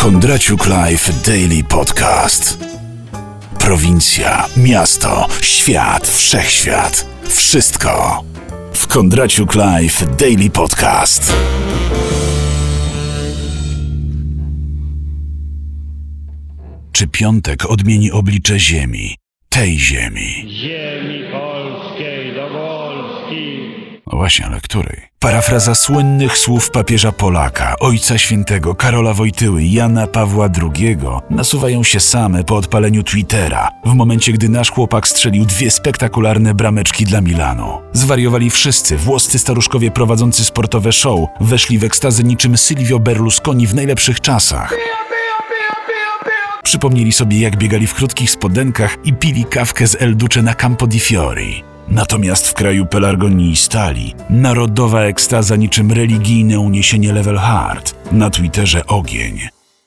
Kondraciuk Live Daily Podcast. Prowincja, miasto, świat, wszechświat. Wszystko w Kondraciuk Live Daily Podcast. Czy piątek odmieni oblicze Ziemi, tej Ziemi? ziemi polskiej do Wolski. Właśnie, ale której? Parafraza słynnych słów papieża Polaka, ojca świętego Karola Wojtyły, Jana Pawła II nasuwają się same po odpaleniu Twittera, w momencie gdy nasz chłopak strzelił dwie spektakularne brameczki dla Milanu. Zwariowali wszyscy, włoscy staruszkowie prowadzący sportowe show, weszli w ekstazę niczym Silvio Berlusconi w najlepszych czasach. Przypomnieli sobie, jak biegali w krótkich spodenkach i pili kawkę z El Duce na Campo di Fiori. Natomiast w kraju pelargonii i stali, narodowa ekstaza niczym religijne uniesienie level hard. Na Twitterze ogień.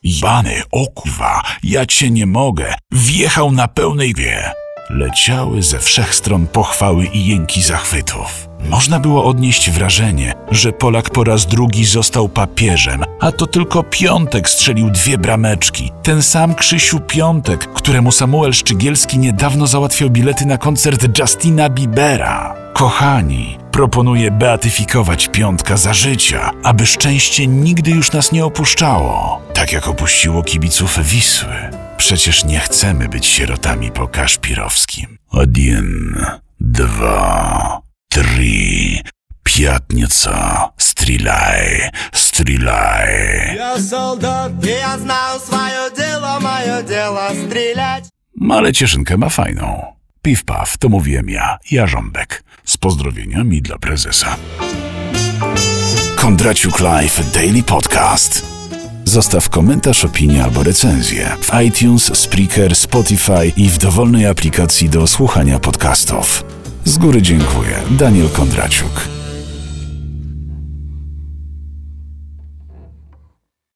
Jany, o kurwa, ja cię nie mogę. Wjechał na pełnej wie. Leciały ze wszech stron pochwały i jęki zachwytów. Można było odnieść wrażenie, że Polak po raz drugi został papieżem, a to tylko Piątek strzelił dwie brameczki. Ten sam Krzysiu Piątek, któremu Samuel Szczygielski niedawno załatwiał bilety na koncert Justina Biebera. Kochani, proponuję beatyfikować Piątka za życia, aby szczęście nigdy już nas nie opuszczało, tak jak opuściło kibiców Wisły. Przecież nie chcemy być sierotami po Kaszpirowskim. Odien, dwa... пятница, стреляй, стреляй. Я солдат, и я знаю свое дело, мое дело стрелять. No, Ale cieszynkę ma fajną. Piw paw, to mówiłem ja, Jarząbek. Z pozdrowieniami dla prezesa. Kondraciuk Live Daily Podcast. Zostaw komentarz, opinię albo recenzję. iTunes, Spreaker, Spotify i w dowolnej aplikacji do słuchania podcastów. Z góry dziękuję. Daniel Kondraciuk.